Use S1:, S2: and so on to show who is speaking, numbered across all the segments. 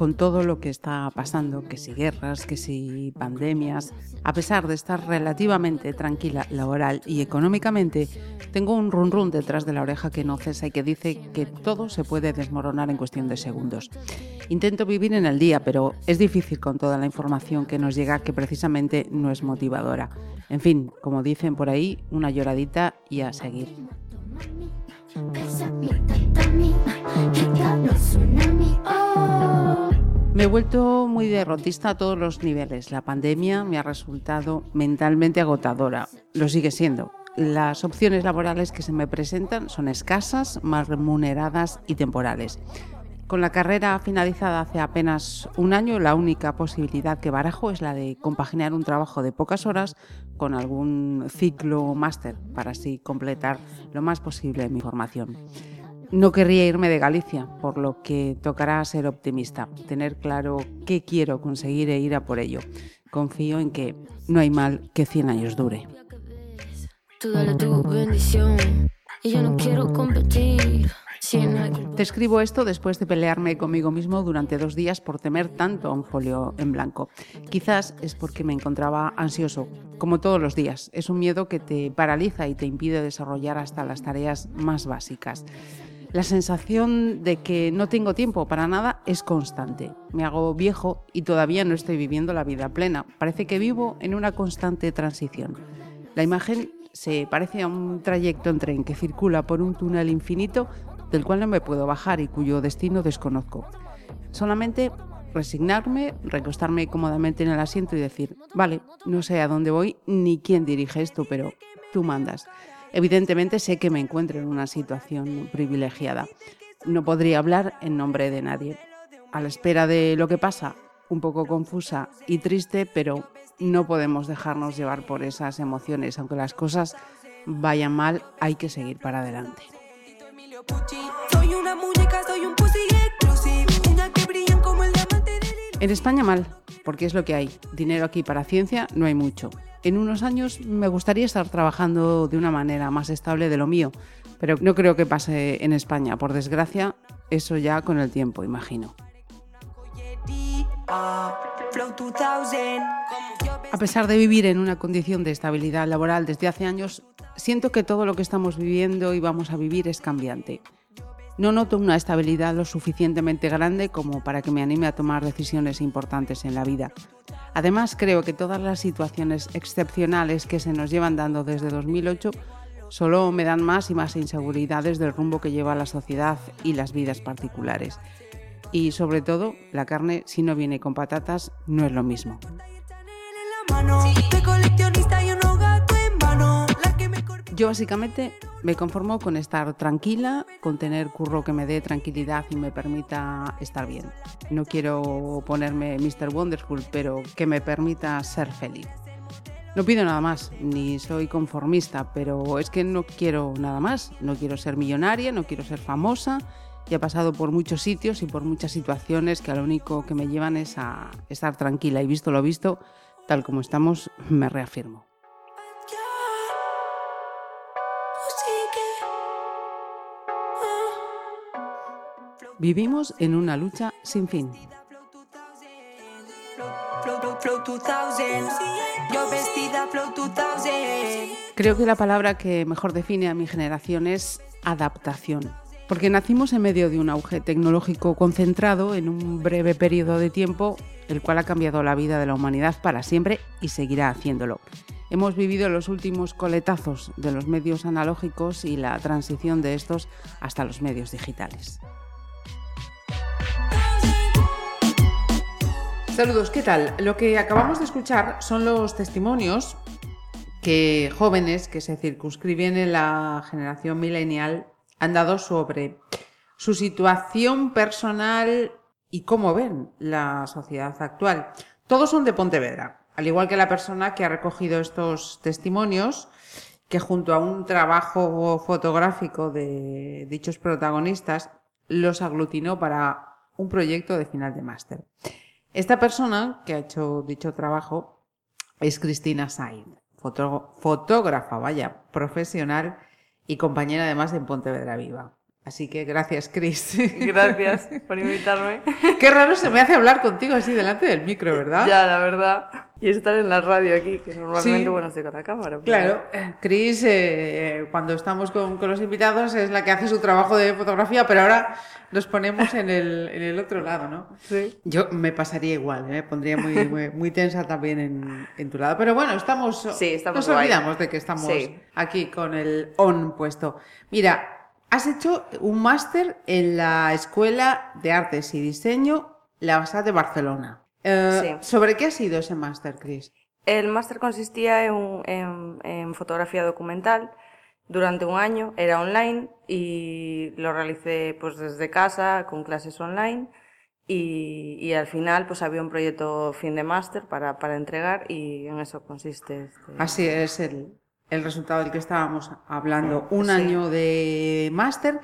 S1: Con todo lo que está pasando, que si guerras, que si pandemias, a pesar de estar relativamente tranquila laboral y económicamente, tengo un run run detrás de la oreja que no cesa y que dice que todo se puede desmoronar en cuestión de segundos. Intento vivir en el día, pero es difícil con toda la información que nos llega que precisamente no es motivadora. En fin, como dicen por ahí, una lloradita y a seguir. Me he vuelto muy derrotista a todos los niveles. La pandemia me ha resultado mentalmente agotadora. Lo sigue siendo. Las opciones laborales que se me presentan son escasas, mal remuneradas y temporales. Con la carrera finalizada hace apenas un año, la única posibilidad que barajo es la de compaginar un trabajo de pocas horas con algún ciclo máster para así completar lo más posible mi formación. No querría irme de Galicia, por lo que tocará ser optimista, tener claro qué quiero conseguir e ir a por ello. Confío en que no hay mal que 100 años dure. Te escribo esto después de pelearme conmigo mismo durante dos días por temer tanto a un folio en blanco. Quizás es porque me encontraba ansioso, como todos los días. Es un miedo que te paraliza y te impide desarrollar hasta las tareas más básicas. La sensación de que no tengo tiempo para nada es constante. Me hago viejo y todavía no estoy viviendo la vida plena. Parece que vivo en una constante transición. La imagen se parece a un trayecto en tren que circula por un túnel infinito del cual no me puedo bajar y cuyo destino desconozco. Solamente resignarme, recostarme cómodamente en el asiento y decir, vale, no sé a dónde voy ni quién dirige esto, pero tú mandas. Evidentemente sé que me encuentro en una situación privilegiada. No podría hablar en nombre de nadie. A la espera de lo que pasa, un poco confusa y triste, pero no podemos dejarnos llevar por esas emociones. Aunque las cosas vayan mal, hay que seguir para adelante. En España mal, porque es lo que hay. Dinero aquí para ciencia no hay mucho. En unos años me gustaría estar trabajando de una manera más estable de lo mío, pero no creo que pase en España. Por desgracia, eso ya con el tiempo, imagino. A pesar de vivir en una condición de estabilidad laboral desde hace años, siento que todo lo que estamos viviendo y vamos a vivir es cambiante. No noto una estabilidad lo suficientemente grande como para que me anime a tomar decisiones importantes en la vida. Además, creo que todas las situaciones excepcionales que se nos llevan dando desde 2008 solo me dan más y más inseguridades del rumbo que lleva la sociedad y las vidas particulares. Y sobre todo, la carne, si no viene con patatas, no es lo mismo. Yo básicamente me conformo con estar tranquila, con tener curro que me dé tranquilidad y me permita estar bien. No quiero ponerme Mr. Wonderful, pero que me permita ser feliz. No pido nada más, ni soy conformista, pero es que no quiero nada más. No quiero ser millonaria, no quiero ser famosa. Y he pasado por muchos sitios y por muchas situaciones que lo único que me llevan es a estar tranquila. Y visto lo visto, tal como estamos, me reafirmo. Vivimos en una lucha sin fin. Creo que la palabra que mejor define a mi generación es adaptación, porque nacimos en medio de un auge tecnológico concentrado en un breve periodo de tiempo, el cual ha cambiado la vida de la humanidad para siempre y seguirá haciéndolo. Hemos vivido los últimos coletazos de los medios analógicos y la transición de estos hasta los medios digitales. Saludos, ¿qué tal? Lo que acabamos de escuchar son los testimonios que jóvenes que se circunscriben en la generación millennial han dado sobre su situación personal y cómo ven la sociedad actual. Todos son de Pontevedra. al igual que la persona que ha recogido estos testimonios, que junto a un trabajo fotográfico de dichos protagonistas los aglutinó para un proyecto de final de máster. Esta persona que ha hecho dicho trabajo es Cristina Sainz, fotógrafa, vaya, profesional y compañera además en Pontevedra Viva. Así que gracias, Cris.
S2: Gracias por invitarme.
S1: Qué raro se me hace hablar contigo así delante del micro, ¿verdad?
S2: Ya, la verdad. Y estar en la radio aquí, que normalmente, bueno, estoy con la cámara.
S1: Claro, Cris, eh, cuando estamos con, con, los invitados, es la que hace su trabajo de fotografía, pero ahora nos ponemos en el, en el otro lado, ¿no?
S2: Sí.
S1: Yo me pasaría igual, me ¿eh? pondría muy, muy, tensa también en, en, tu lado. Pero bueno, estamos,
S2: sí, estamos
S1: nos olvidamos de que estamos aquí con el on puesto. Mira, Has hecho un máster en la Escuela de Artes y Diseño La Basa de Barcelona. Eh,
S2: sí.
S1: ¿Sobre qué ha sido ese máster, Cris?
S2: El máster consistía en, en, en, fotografía documental durante un año, era online y lo realicé pues desde casa con clases online y, y al final pues había un proyecto fin de máster para, para entregar y en eso consiste. Este...
S1: Así es el, el resultado del que estábamos hablando, un sí. año de máster.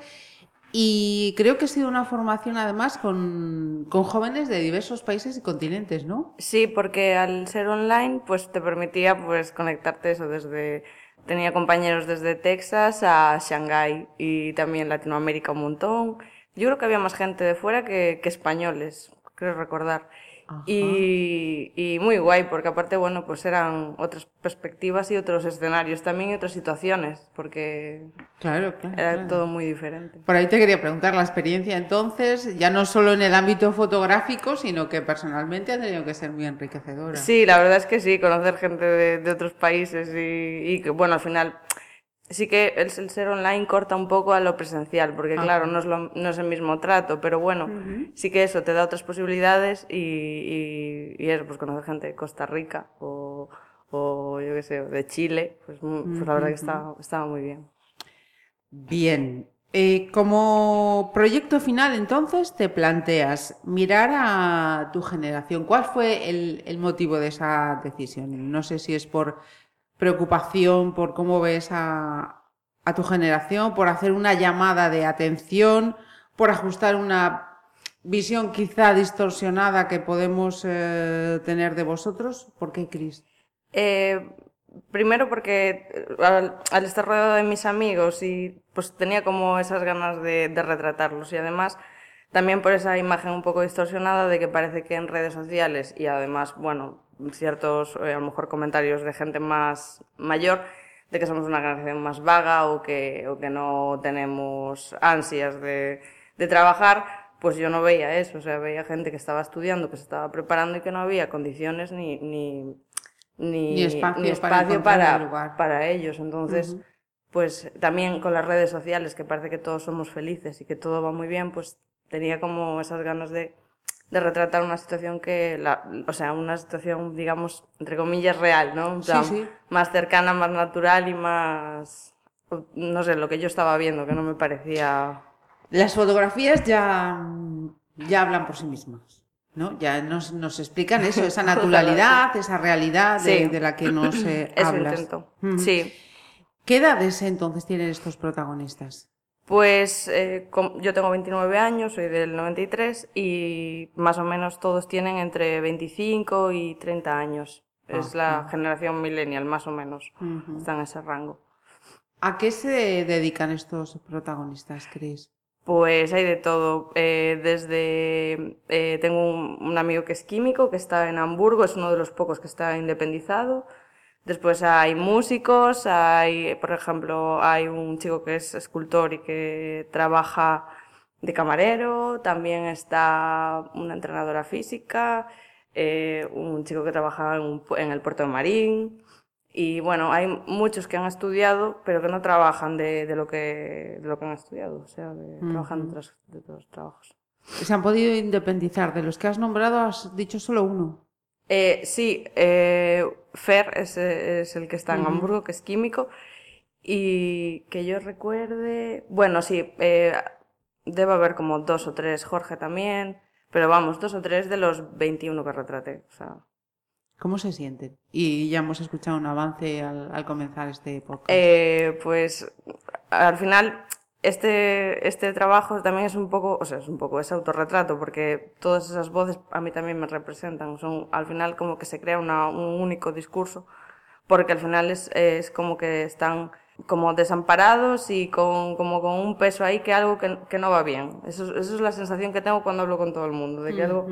S1: Y creo que ha sido una formación además con, con, jóvenes de diversos países y continentes, ¿no?
S2: Sí, porque al ser online, pues te permitía pues conectarte eso desde tenía compañeros desde Texas a Shanghái y también Latinoamérica un montón. Yo creo que había más gente de fuera que, que españoles, creo recordar. Y, y, muy guay, porque aparte, bueno, pues eran otras perspectivas y otros escenarios también y otras situaciones, porque
S1: claro, claro,
S2: era
S1: claro.
S2: todo muy diferente.
S1: Por ahí te quería preguntar la experiencia entonces, ya no solo en el ámbito fotográfico, sino que personalmente ha tenido que ser muy enriquecedora.
S2: Sí, la verdad es que sí, conocer gente de, de otros países y, y que, bueno, al final sí que el, el, ser online corta un poco a lo presencial, porque Ajá. claro, no es, lo, no es el mismo trato, pero bueno, uh -huh. sí que eso te da otras posibilidades y, y, y, eso, pues conocer gente de Costa Rica o, o yo qué sé, de Chile, pues, pues uh -huh. la verdad que estaba, estaba muy bien.
S1: Bien. Eh, como proyecto final, entonces, te planteas mirar a tu generación. ¿Cuál fue el, el motivo de esa decisión? No sé si es por preocupación por cómo ves a, a, tu generación, por hacer una llamada de atención, por ajustar una visión quizá distorsionada que podemos eh, tener de vosotros. ¿Por qué, Cris?
S2: Eh, primero porque eh, al, estar rodeado de mis amigos y pues tenía como esas ganas de retratarlos y además también por esa imagen un poco distorsionada de que parece que en redes sociales y además, bueno, ciertos, eh, a lo mejor, comentarios de gente más mayor, de que somos una generación más vaga o que, o que no tenemos ansias de, de trabajar, pues yo no veía eso, o sea, veía gente que estaba estudiando, que se estaba preparando y que no había condiciones ni, ni,
S1: ni, ni espacio,
S2: ni espacio para,
S1: para,
S2: para, ellos. Entonces, uh -huh. pues también con las redes sociales, que parece que todos somos felices y que todo va muy bien, pues tenía como esas ganas de, de retratar una situación que, la, o sea, una situación, digamos, entre comillas, real, ¿no? O sea,
S1: sí, sí.
S2: Más cercana, más natural y más, no sé, lo que yo estaba viendo, que no me parecía...
S1: Las fotografías ya, ya hablan por sí mismas. ¿no? Ya nos, nos explican eso, esa naturalidad, esa realidad de,
S2: sí.
S1: de, la que nos eh, hablas.
S2: Sí.
S1: ¿Qué edades entonces tienen estos protagonistas?
S2: Pues eh, yo tengo 29 años, soy del 93 y más o menos todos tienen entre 25 y 30 años. Ah, es la ah. generación millennial, más o menos. Uh -huh. Está en ese rango.
S1: ¿A qué se dedican estos protagonistas, Chris?
S2: Pues hay de todo. Eh, desde eh, tengo un, un, amigo que es químico, que está en Hamburgo, es uno de los pocos que está independizado. Después hay músicos, hay, por ejemplo, hay un chico que es escultor y que trabaja de camarero, también está una entrenadora física, eh, un chico que trabaja en, un, en, el puerto de Marín. Y bueno, hay muchos que han estudiado, pero que no trabajan de, de lo, que, de lo que han estudiado, o sea, de, -huh. trabajan de otros, de otros trabajos.
S1: ¿Se han podido independizar? De los que has nombrado, has dicho solo uno.
S2: Eh, sí, eh, Fer es, es, el que está en uh -huh. Hamburgo, que es químico. Y que yo recuerde. Bueno, sí, eh, debe haber como dos o tres, Jorge también. Pero vamos, dos o tres de los 21 que retraté. O sea.
S1: ¿Cómo se sienten? Y ya hemos escuchado un avance al, al comenzar este podcast.
S2: Eh, pues al final este, este trabajo también es un poco, o sea, es un poco, es autorretrato, porque todas esas voces a mí también me representan. Son al final como que se crea una, un único discurso, porque al final es, es como que están como desamparados y con, como con un peso ahí que algo que, que no va bien. Eso, eso es la sensación que tengo cuando hablo con todo el mundo, de que algo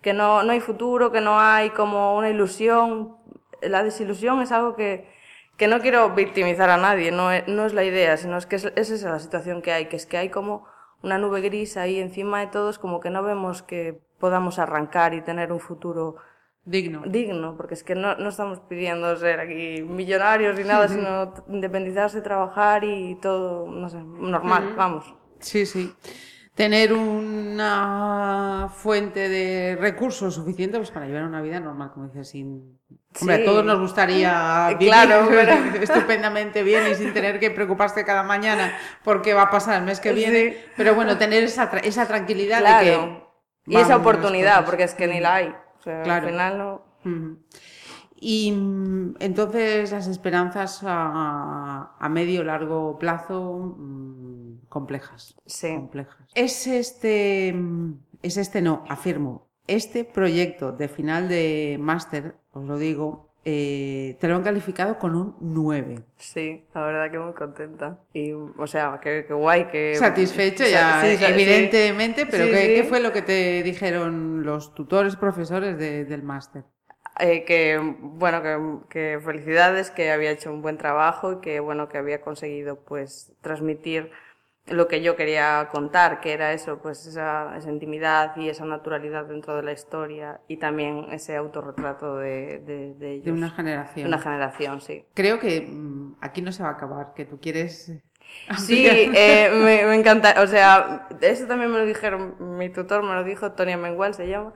S2: que no, no hay futuro, que no hay como una ilusión. La desilusión es algo que, que no quiero victimizar a nadie, no es, no es la idea, sino es que es, es esa la situación que hay, que es que hay como una nube gris ahí encima de todos, como que no vemos que podamos arrancar y tener un futuro
S1: Digno.
S2: digno, porque es que no, no estamos pidiendo ser aquí millonarios ni nada, sino independizarse, trabajar y todo, no sé, normal, vamos.
S1: Sí, sí. Tener una fuente de recursos suficiente pues, para llevar una vida normal, como dices, sin... Hombre,
S2: Sí.
S1: a todos nos gustaría vivir
S2: Claro, pero-
S1: estupendamente bien y sin tener que preocuparse cada mañana por qué va a pasar el mes que viene.
S2: Sí.
S1: Pero bueno, tener esa, tra- esa tranquilidad de
S2: Claro.
S1: que...
S2: Y esa oportunidad, porque es que ni la hay. O sea,
S1: Claro.
S2: al final no.
S1: Ujú. Y mm, entonces las esperanzas a, a medio largo plazo mm, complejas.
S2: Sí.
S1: complejas. Es este, mm, es este no, afirmo, este proyecto de final de máster, os lo digo, eh, te lo han calificado con un 9.
S2: Sí, la verdad que muy contenta. Y, o sea, que, que guay, que...
S1: Satisfecho
S2: Sa-
S1: ya,
S2: sí,
S1: evidentemente, pero
S2: Sí,
S1: ¿qué, qué fue lo que te dijeron los tutores, profesores de- del máster?
S2: Eh, que, bueno, que, que felicidades, que había hecho un buen trabajo y que, bueno, que había conseguido, pues, transmitir lo que yo quería contar, que era eso, pues, esa, esa intimidad y esa naturalidad dentro de la historia y también ese autorretrato de, de, de ellos.
S1: De una generación.
S2: De una generación, sí.
S1: Creo que mm, aquí no se va a acabar, que tú quieres...
S2: Sí, eh, me, me encanta. O sea, eso también me lo dijeron, mi tutor me lo dijo, Tonia Mengual se llama,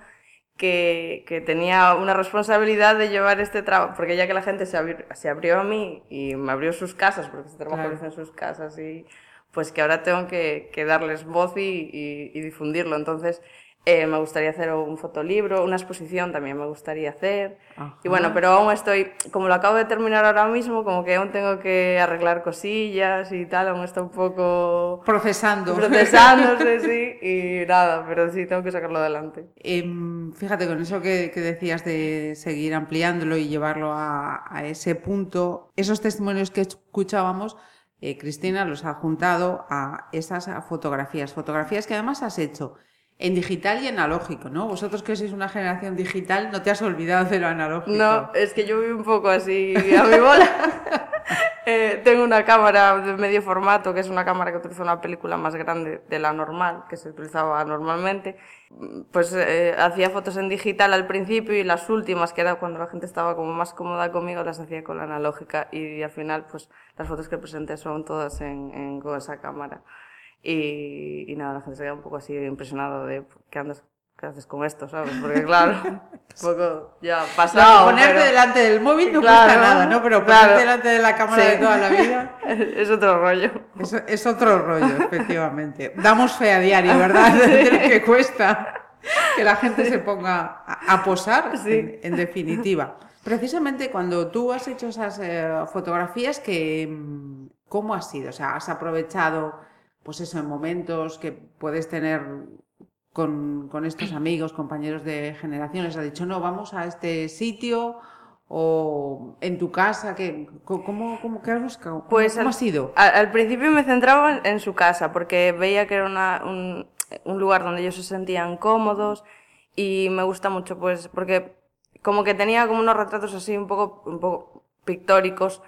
S2: que, que tenía una responsabilidad de llevar este trabajo, porque ya que la gente se abrió, se abrió a mí y me abrió sus casas, porque este trabajo
S1: Claro.
S2: en sus casas, y pues que ahora tengo que, que darles voz y, y- y difundirlo. Entonces, eh, me gustaría hacer un fotolibro, una exposición también me gustaría hacer.
S1: Ajá.
S2: Y bueno, pero aún estoy, como lo acabo de terminar ahora mismo, como que aún tengo que arreglar cosillas y tal, aún está un poco
S1: Procesando.
S2: procesándose, sí, y nada, pero sí, tengo que sacarlo adelante.
S1: Em, fíjate, con eso que, que decías de seguir ampliándolo y llevarlo a, a ese punto, esos testimonios que escuchábamos, eh, Cristina los ha juntado a esas fotografías, fotografías que además has hecho en digital y analógico, ¿no? Vosotros que sois una generación digital, no te has olvidado de lo analógico.
S2: No, es que yo vivo un poco así a mi bola. Eh, tengo una cámara de medio formato, que es una cámara que utiliza una película más grande de la normal, que se utilizaba normalmente. Pues eh, hacía fotos en digital al principio y las últimas, que era cuando la gente estaba como más cómoda conmigo, las hacía con la analógica y, al final pues las fotos que presenté son todas en, en- con esa cámara. Y, y nada, la gente se queda un poco así impresionado de ¿qué, andas, qué haces con esto, ¿sabes? Porque claro, un poco ya
S1: No,
S2: pasado.
S1: ponerte
S2: pero-
S1: delante del móvil no
S2: Claro,
S1: cuesta nada, ¿no? Pero
S2: claro.
S1: ponerte delante de la cámara
S2: Sí.
S1: de toda la vida
S2: es otro rollo.
S1: es, es otro rollo, efectivamente. Damos fe a diario, ¿verdad? De lo que cuesta que la gente se ponga a, a posar, en, en definitiva. Precisamente cuando tú has hecho esas eh, fotografías, que, mm, ¿cómo has sido? O sea, has aprovechado, pues eso, en momentos que puedes tener con, con estos amigos, compañeros de generaciones, has dicho, no, vamos a este sitio o en tu casa, que, ¿cómo, cómo, qué has buscado? ¿Cómo,
S2: Pues
S1: cómo
S2: al-
S1: ha sido?
S2: Al, al principio me centraba en, en su casa porque veía que era una- un, un lugar donde ellos se sentían cómodos y me gusta mucho pues porque como que tenía como unos retratos así un poco, un poco pictóricos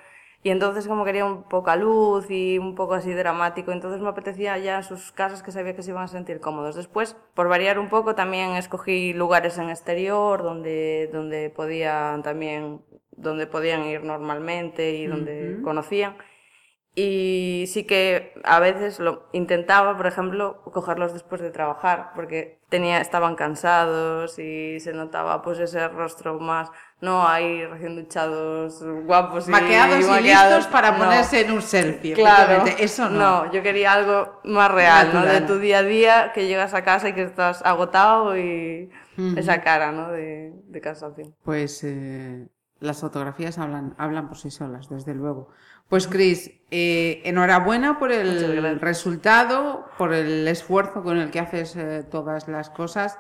S2: y entonces como quería un poca luz y un poco así dramático, entonces me apetecía ya en sus casas que sabía que se iban a sentir cómodos. Después, por variar un poco, también escogí lugares en exterior donde, donde podían también, donde podían ir normalmente y donde conocían. Y sí que a veces lo intentaba, por ejemplo, cogerlos después de trabajar, porque tenía, estaban cansados y se notaba pues ese rostro más, no ahí recién duchados, guapos y
S1: Maqueados y
S2: maqueados.
S1: listos para
S2: No.
S1: ponerse en un selfie.
S2: Claro.
S1: Eso no.
S2: yo quería algo más real, ¿no? De tu día a día, que llegas a casa y que estás agotado y,
S3: esa cara ¿no? de, de casación.
S1: Pues eh, las fotografías hablan, hablan por sí solas, desde luego. Pues Cris, eh, enhorabuena por el resultado, por el esfuerzo con el que haces eh, todas las cosas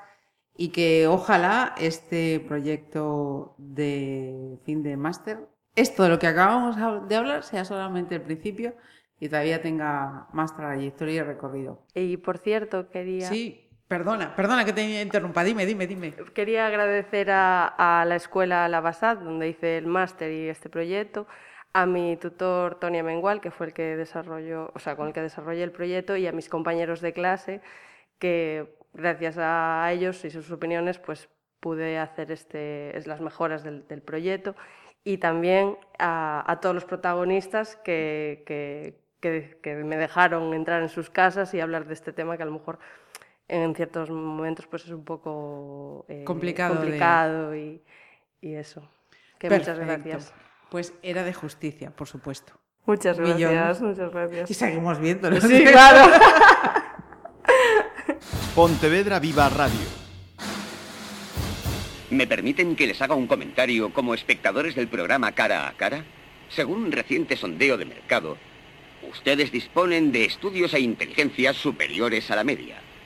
S1: y que ojalá este proyecto de fin de máster, esto de lo que acabamos de hablar, sea solamente el principio y todavía tenga más trayectoria y recorrido.
S3: Y por cierto, quería...
S1: Sí, perdona, perdona que te interrumpa, dime, dime, dime.
S3: Quería agradecer a, la escuela La Basad, donde hice el máster y este proyecto, a mi tutor Tonia Mengual, que fue el que desarrolló, o sea, con el que desarrollé el proyecto, y a mis compañeros de clase, que gracias a ellos y sus opiniones, pues pude hacer este, las mejoras del, proyecto y también a, todos los protagonistas que, que, me dejaron entrar en sus casas y hablar de este tema que a lo mejor en ciertos momentos pues es un poco
S1: eh, complicado,
S3: complicado y, y, eso. Que muchas gracias.
S1: Pues era de justicia, por supuesto.
S3: Muchas gracias, muchas gracias.
S1: Y seguimos viéndolo.
S3: Sí, claro.
S4: Pontevedra Viva Radio.
S5: ¿Me permiten que les haga un comentario como espectadores del programa Cara a Cara? Según un reciente sondeo de mercado, ustedes disponen de estudios e inteligencias superiores a la media.